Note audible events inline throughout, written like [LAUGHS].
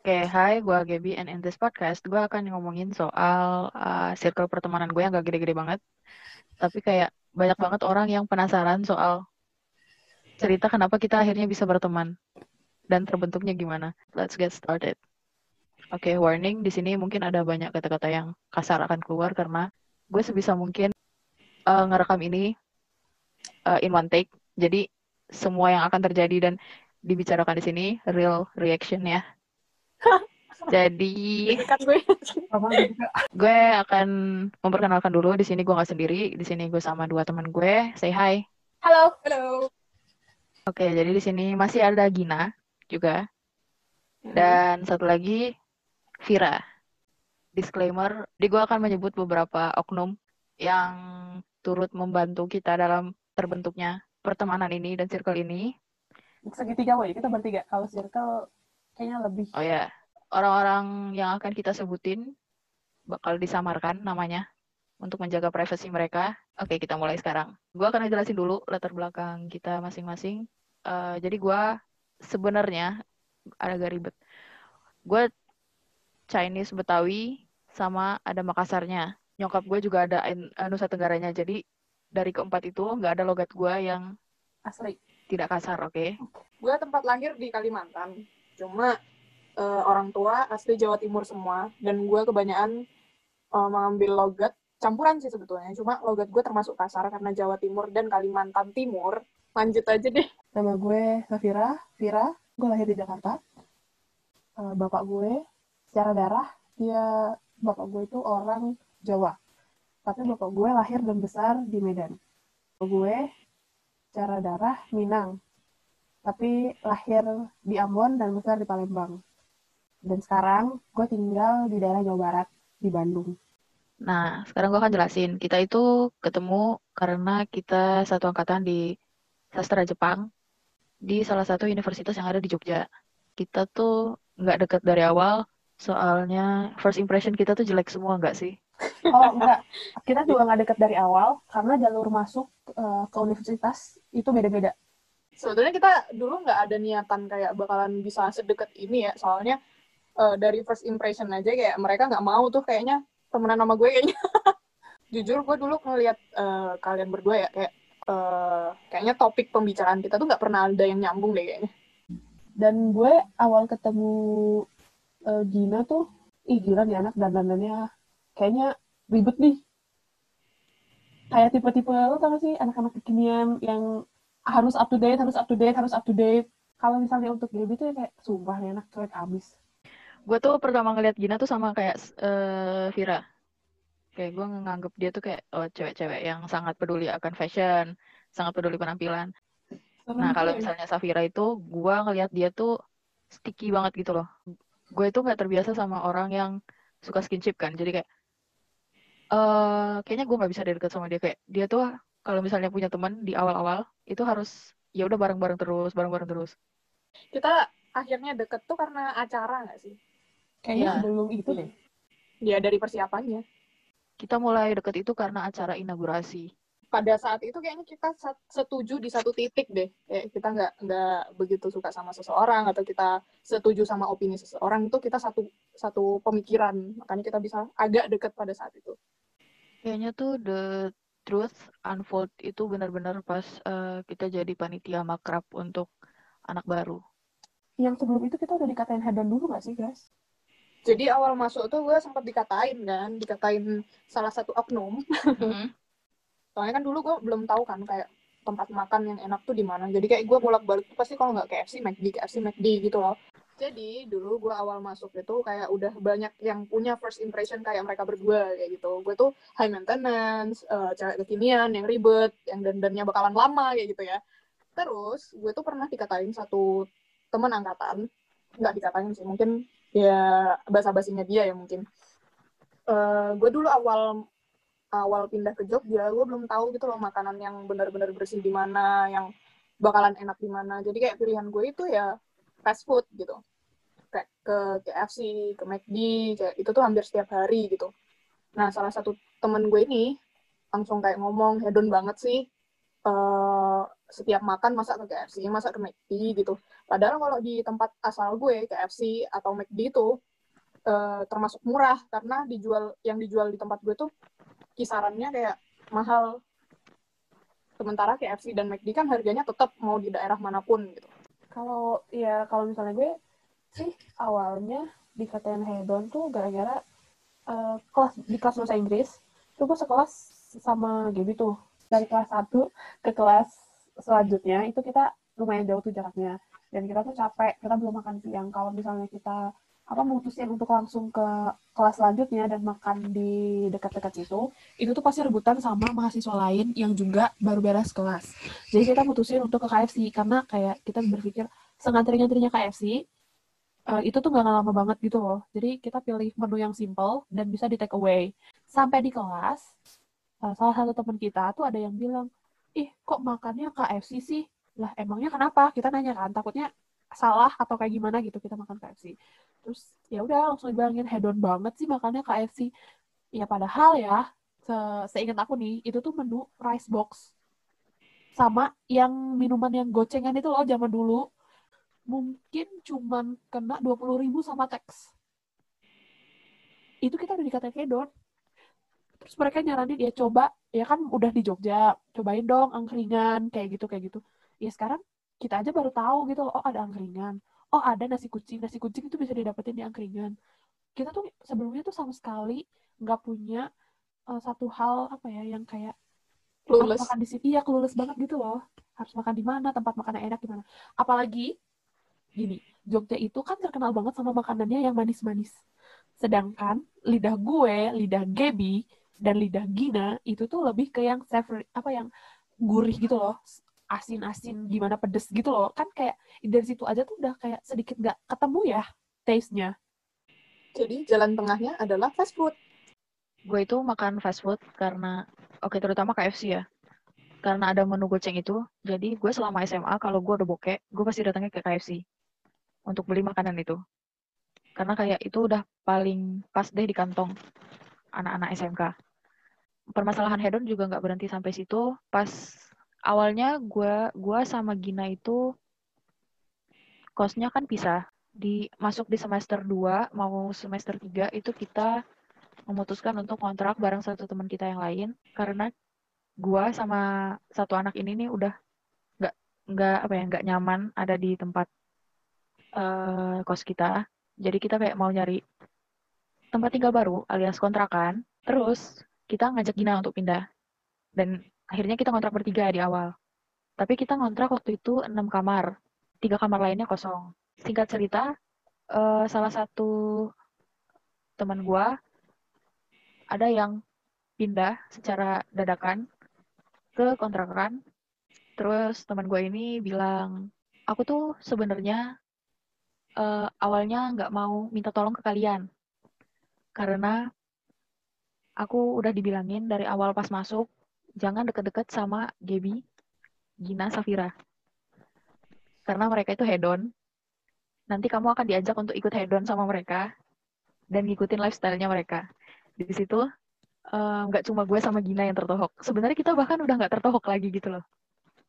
Oke, hai, gue Gaby, and in this podcast, gue akan ngomongin soal uh, circle pertemanan gue yang gak gede-gede banget. Tapi kayak banyak banget orang yang penasaran soal cerita kenapa kita akhirnya bisa berteman dan terbentuknya gimana. Let's get started. Oke, warning, di sini mungkin ada banyak kata-kata yang kasar akan keluar karena gue sebisa mungkin uh, ngerekam ini uh, in one take. Jadi semua yang akan terjadi dan dibicarakan di sini real reaction ya. [LAUGHS] Jadi gue akan memperkenalkan dulu di sini gue nggak sendiri, di sini gue sama dua teman gue. Say hi. Halo. Halo. Oke, jadi di sini masih ada Gina juga. Dan satu lagi Vira. Disclaimer, di gue akan menyebut beberapa oknum yang turut membantu kita dalam terbentuknya pertemanan ini dan circle ini. Segitiga, woy. Kita bertiga. Kalau circle kayaknya lebih. Oh ya, orang-orang yang akan kita sebutin bakal disamarkan namanya untuk menjaga privasi mereka. Oke, kita mulai sekarang. Gue akan jelasin dulu latar belakang kita masing-masing. Uh, jadi gue sebenarnya agak ribet. Gue Chinese Betawi sama ada Makassarnya. Nyokap gue juga ada Nusa Tenggaranya. Jadi dari keempat itu nggak ada logat gue yang asli. Tidak kasar, oke? Okay? Gue tempat lahir di Kalimantan. Cuma uh, orang tua asli Jawa Timur semua. Dan gue kebanyakan uh, mengambil logat campuran sih sebetulnya. Cuma logat gue termasuk kasar karena Jawa Timur dan Kalimantan Timur. Lanjut aja deh. Nama gue Safira, Vira. Gue lahir di Jakarta. Uh, bapak gue secara darah dia bapak gue itu orang Jawa tapi bapak gue lahir dan besar di Medan bapak gue secara darah Minang tapi lahir di Ambon dan besar di Palembang dan sekarang gue tinggal di daerah Jawa Barat di Bandung Nah, sekarang gue akan jelasin. Kita itu ketemu karena kita satu angkatan di sastra Jepang di salah satu universitas yang ada di Jogja. Kita tuh nggak deket dari awal, Soalnya first impression kita tuh jelek semua nggak sih? [LAUGHS] Oh enggak, kita juga nggak deket dari awal karena jalur masuk uh, ke universitas itu beda-beda. Sebetulnya kita dulu nggak ada niatan kayak bakalan bisa sedekat ini ya, soalnya uh, dari first impression aja kayak mereka nggak mau tuh kayaknya temenan sama gue kayaknya. [LAUGHS] Jujur gue dulu ngeliat uh, kalian berdua ya kayak uh, kayaknya topik pembicaraan kita tuh nggak pernah ada yang nyambung deh kayaknya. Dan gue awal ketemu uh, Gina tuh ih gila nih anak dandanannya kayaknya ribet nih kayak tipe-tipe lo tau gak sih anak-anak kekinian yang harus up to date harus up to date harus up to date kalau misalnya untuk Gaby tuh ya kayak sumpah nih anak cuek abis gue tuh pertama ngeliat Gina tuh sama kayak uh, Vira. Kayak gue nganggep dia tuh kayak oh cewek-cewek yang sangat peduli akan fashion sangat peduli penampilan. Nah kalau misalnya Safira itu gue ngeliat dia tuh sticky banget gitu loh. Gue itu nggak terbiasa sama orang yang suka skinship kan. Jadi kayak uh, kayaknya gue nggak bisa deket sama dia. Kayak dia tuh kalau misalnya punya teman di awal-awal itu harus ya udah bareng-bareng terus bareng-bareng terus. Kita akhirnya deket tuh karena acara nggak sih kayaknya ya. sebelum itu deh. Ya dari persiapannya. Kita mulai deket itu karena acara inaugurasi. Pada saat itu kayaknya kita setuju di satu titik deh. Kayak kita nggak nggak begitu suka sama seseorang atau kita setuju sama opini seseorang itu kita satu satu pemikiran. Makanya kita bisa agak deket pada saat itu. Kayaknya tuh the truth unfold itu benar-benar pas uh, kita jadi panitia makrab untuk anak baru. Yang sebelum itu kita udah dikatain hedon dulu gak sih guys jadi awal masuk tuh gue sempat dikatain kan dikatain salah satu oknum. Mm -hmm [LAUGHS] soalnya kan dulu gue belum tahu kan kayak tempat makan yang enak tuh di mana. Jadi kayak gue bolak balik tuh pasti kalau nggak KFC McD KFC McD gitu loh. Jadi dulu gue awal masuk itu kayak udah banyak yang punya first impression kayak mereka berdua kayak gitu. Gue tuh high maintenance uh, cewek kekinian yang ribet yang dandannya bakalan lama kayak gitu ya. Terus gue tuh pernah dikatain satu teman angkatan. Nggak dikatain sih mungkin ya bahasa basinya dia ya mungkin. Uh, gue dulu awal awal pindah ke Jogja gue belum tahu gitu loh makanan yang benar-benar bersih di mana yang bakalan enak di mana. Jadi kayak pilihan gue itu ya fast food gitu. Kayak ke KFC ke McD kayak itu tuh hampir setiap hari gitu. Nah salah satu temen gue ini langsung kayak ngomong hedon banget sih uh, setiap makan masak ke KFC, masak ke McD gitu. Padahal kalau di tempat asal gue KFC atau McD itu uh, termasuk murah karena dijual yang dijual di tempat gue tuh kisarannya kayak mahal. Sementara KFC dan McD kan harganya tetap mau di daerah mana pun gitu. Kalau ya kalau misalnya gue sih awalnya dikatain hedon tuh gara-gara uh, kelas di kelas bahasa Inggris tuh gue sekelas sama Gaby tuh dari kelas 1 ke kelas selanjutnya itu kita lumayan jauh tuh jaraknya. Dan kita tuh capek kita belum makan siang. Kalau misalnya kita apa memutusin untuk langsung ke kelas selanjutnya dan makan di dekat-dekat situ itu tuh pasti rebutan sama mahasiswa lain yang juga baru beres kelas. Jadi kita mutusin untuk ke KFC karena kayak kita berpikir sengantri-ngantrinya KFC uh, itu tuh gak lama banget gitu loh. Jadi kita pilih menu yang simple dan bisa di take away. Sampai di kelas uh, salah satu teman kita tuh ada yang bilang ih kok makannya KFC sih? Lah emangnya kenapa? Kita nanya kan takutnya salah atau kayak gimana gitu kita makan KFC terus ya udah langsung dibilangin hedon banget sih makannya KFC ya padahal ya se seingat aku nih itu tuh menu rice box. Sama yang minuman yang gocengan itu loh zaman dulu. Mungkin cuman kena dua puluh ribu sama teks itu kita udah dikatain hedon terus mereka nyaranin dia coba. Ya kan udah di Jogja cobain dong angkringan kayak gitu kayak gitu. Ya sekarang kita aja baru tahu gitu loh oh ada angkringan. Oh ada nasi kucing. Nasi kucing itu bisa didapetin di angkringan. Kita tuh sebelumnya tuh sama sekali nggak punya uh, satu hal apa ya yang kayak Lulus. makan di sini iya kelulus banget gitu loh. Harus makan di mana tempat makan enak gimana. Apalagi gini Jogja itu kan terkenal banget sama makanannya yang manis-manis. Sedangkan lidah gue lidah Gaby dan lidah Gina itu tuh lebih ke yang savory apa yang gurih gitu loh asin-asin gimana pedes gitu loh. Kan kayak dari situ aja tuh udah kayak sedikit nggak ketemu ya taste-nya. Jadi jalan tengahnya adalah fast food. Gue itu makan fast food karena oke okay, terutama KFC ya. Karena ada menu goceng itu jadi gue selama SMA kalau gue udah bokeh gue pasti datangnya ke KFC untuk beli makanan itu. Karena kayak itu udah paling pas deh di kantong anak-anak SMK permasalahan hedon juga nggak berhenti sampai situ. Pas awalnya gue gua sama Gina itu kosnya kan pisah. Di masuk di semester 2 mau semester 3 itu kita memutuskan untuk kontrak bareng satu teman kita yang lain karena gue sama satu anak ini nih udah nggak nggak apa ya nggak nyaman ada di tempat uh, kos kita jadi kita kayak mau nyari tempat tinggal baru alias kontrakan terus kita ngajak Gina untuk pindah. Dan akhirnya kita ngontrak bertiga di awal. Tapi kita ngontrak waktu itu enam kamar. Tiga kamar lainnya kosong. Singkat cerita, uh, salah satu teman gue ada yang pindah secara dadakan ke kontrakan. Terus teman gue ini bilang, aku tuh sebenarnya uh, awalnya nggak mau minta tolong ke kalian karena aku udah dibilangin dari awal pas masuk jangan deket-deket sama Gaby, Gina, Safira. Karena mereka itu hedon. Nanti kamu akan diajak untuk ikut hedon sama mereka dan ngikutin lifestyle-nya mereka. Di situ eh, nggak uh, cuma gue sama Gina yang tertohok. Sebenarnya kita bahkan udah nggak tertohok lagi gitu loh.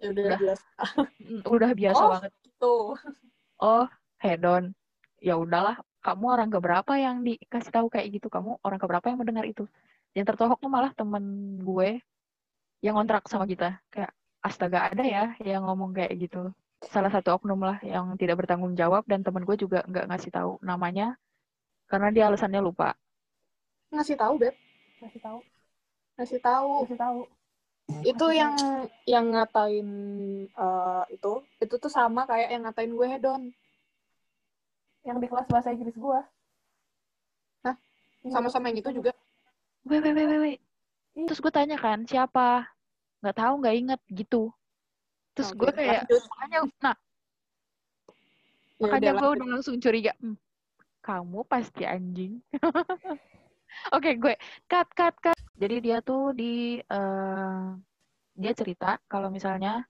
Ya udah, udah biasa. Mm, udah biasa oh, banget. Gitu. Oh, hedon. Ya udahlah, kamu orang keberapa yang dikasih tahu kayak gitu? Kamu orang keberapa yang mendengar itu? Yang tertohoknya malah temen gue yang kontrak sama kita. Kayak astaga ada ya yang ngomong kayak gitu. Salah satu oknum lah yang tidak bertanggung jawab dan temen gue juga nggak ngasih tahu namanya karena dia alasannya lupa. Ngasih tahu beb. Ngasih tahu. Ngasih tahu. Ngasih tahu. Itu yang yang ngatain uh, itu. Itu tuh sama kayak yang ngatain gue hedon yang di kelas bahasa Inggris gue Hah? sama-sama yang itu juga wait wait wait wait terus gue tanya kan siapa? Nggak tahu nggak inget gitu. Terus gue kayak makanya nah. Ya makanya gue udah langsung curiga hm, kamu pasti anjing. [LAUGHS] Oke okay, gue cut cut cut. Jadi dia tuh di uh, dia cerita kalau misalnya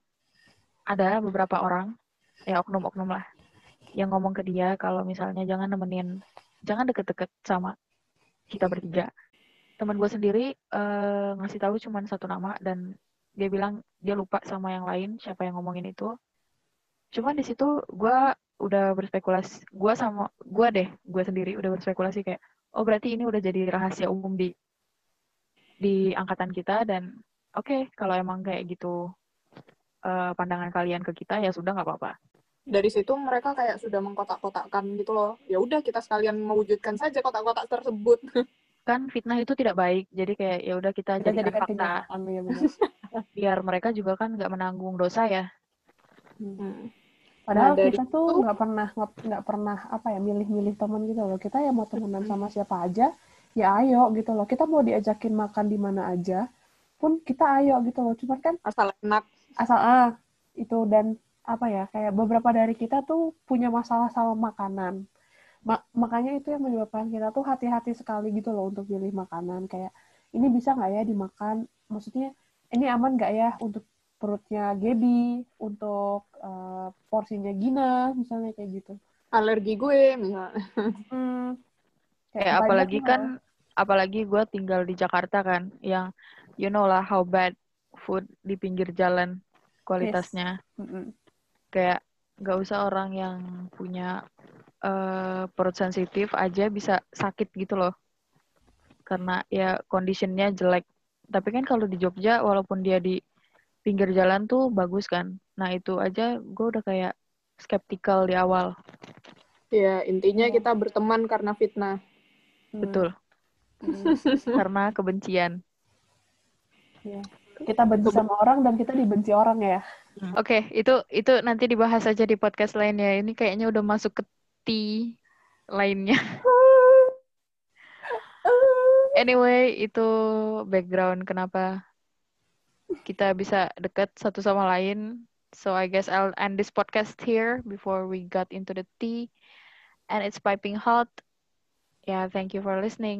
ada beberapa orang ya oknum-oknum lah yang ngomong ke dia kalau misalnya jangan nemenin jangan deket-deket sama kita bertiga teman gue sendiri uh, ngasih tahu cuma satu nama dan dia bilang dia lupa sama yang lain siapa yang ngomongin itu. Cuman di situ gue udah berspekulasi gue sama gue deh gue sendiri udah berspekulasi kayak oh berarti ini udah jadi rahasia umum di di angkatan kita dan oke okay, kalau emang kayak gitu uh, pandangan kalian ke kita ya sudah nggak apa-apa. Dari situ mereka kayak sudah mengkotak-kotakkan gitu loh. Ya udah kita sekalian mewujudkan saja kotak-kotak tersebut [LAUGHS] kan fitnah itu tidak baik jadi kayak ya udah kita jadi fakta ya, [LAUGHS] biar mereka juga kan nggak menanggung dosa ya hmm. Padahal nah, kita tuh nggak pernah nggak pernah apa ya milih-milih teman gitu loh. Kita ya mau temenan sama siapa aja, ya ayo gitu loh. Kita mau diajakin makan di mana aja, pun kita ayo gitu loh. Cuman kan asal enak, asal ah itu dan apa ya kayak beberapa dari kita tuh punya masalah sama makanan. Ma makanya itu yang menyebabkan kita tuh hati-hati sekali gitu loh untuk pilih makanan kayak ini bisa nggak ya dimakan? Maksudnya ini aman nggak ya untuk perutnya Gaby, untuk uh, porsinya Gina, misalnya kayak gitu. Alergi gue misalnya. Hmm, kayak apalagi kan, apalagi gue tinggal di Jakarta kan, yang you know lah how bad food di pinggir jalan kualitasnya. Yes. Mm -hmm. Kayak gak usah orang yang punya uh, perut sensitif aja bisa sakit gitu loh. Karena ya conditionnya jelek. Tapi kan kalau di Jogja, walaupun dia di pinggir jalan tuh bagus kan. Nah itu aja gue udah kayak skeptikal di awal. Ya intinya iya. kita berteman karena fitnah. Hmm. Betul. Hmm. [LAUGHS] karena kebencian. Ya. Kita benci sama orang dan kita dibenci orang ya. Hmm. Oke, okay, itu itu nanti dibahas aja di podcast lainnya. Ini kayaknya udah masuk ke T lainnya. [LAUGHS] anyway, itu background kenapa kita bisa dekat satu sama lain. So I guess I'll end this podcast here before we got into the tea and it's piping hot. Yeah, thank you for listening.